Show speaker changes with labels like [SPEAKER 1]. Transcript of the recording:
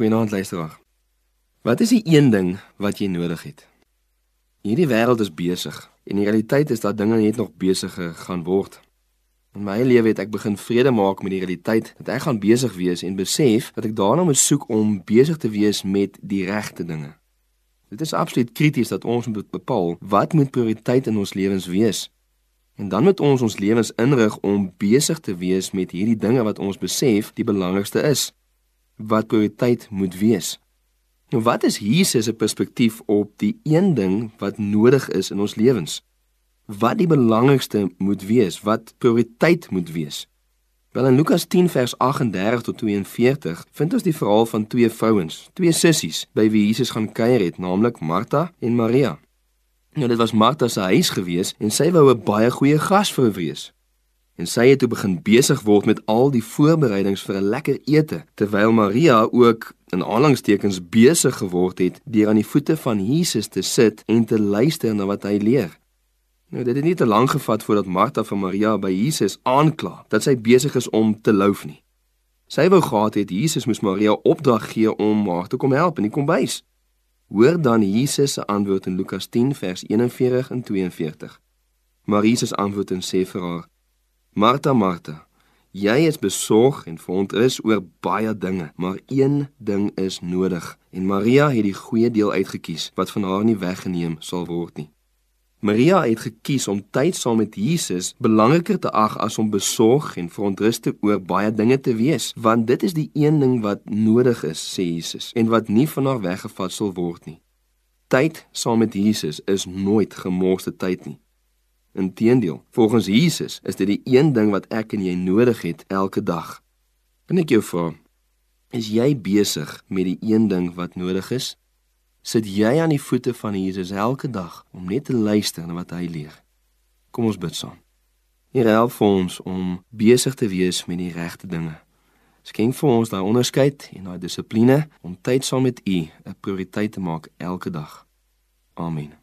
[SPEAKER 1] Goeienaand luisteraar. Wat is die een ding wat jy nodig het? Hierdie wêreld is besig en die realiteit is dat dinge net nog besiger gaan word. In my lewe het ek begin vrede maak met die realiteit dat ek gaan besig wees en besef dat ek daarna moet soek om besig te wees met die regte dinge. Dit is absoluut krities dat ons moet bepaal wat moet prioriteit in ons lewens wees. En dan moet ons ons lewens inrig om besig te wees met hierdie dinge wat ons besef die belangrikste is wat prioriteit moet wees. Nou wat is Jesus se perspektief op die een ding wat nodig is in ons lewens? Wat die belangrikste moet wees, wat prioriteit moet wees? Wel in Lukas 10 vers 38 tot 42 vind ons die verhaal van twee vrouens, twee sissies by wie Jesus gaan kuier het, naamlik Martha en Maria. Nou dit was Martha se huis gewees en sy wou 'n baie goeie gasvrou wees en sy het toe begin besig word met al die voorbereidings vir 'n lekker ete terwyl Maria ook in aanhalingstekens besig geword het deur aan die voete van Jesus te sit en te luister na wat hy leer. Nou dit het nie te lank gevat voordat Martha vir Maria by Jesus aankla dat sy besig is om te louf nie. Sy wou gehad het Jesus moes Maria opdrag gee om haar te kom help in die kombuis. Hoor dan Jesus se antwoord in Lukas 10 vers 41 en 42. Maar Jesus antwoord en sê vir haar: Martha, Martha, jy is besorg en verontrus oor baie dinge, maar een ding is nodig. En Maria het die goeie deel uitgekies wat van haar nie weggeneem sal word nie. Maria het gekies om tyd saam met Jesus belangriker te ag as om besorg en verontrus te oor baie dinge te wees, want dit is die een ding wat nodig is, sê Jesus, en wat nie van haar weggevat sal word nie. Tyd saam met Jesus is nooit gemorste tyd nie. Inteendeel, volgens Jesus is dit die een ding wat ek en jy nodig het elke dag. Kan ek jou vra, is jy besig met die een ding wat nodig is? Sit jy aan die voete van Jesus elke dag om net te luister na wat hy leer? Kom ons bid saam. Here help vir ons om besig te wees met die regte dinge. Skenk vir ons daai onderskeid en daai dissipline om tyd saam met U 'n prioriteit te maak elke dag. Amen.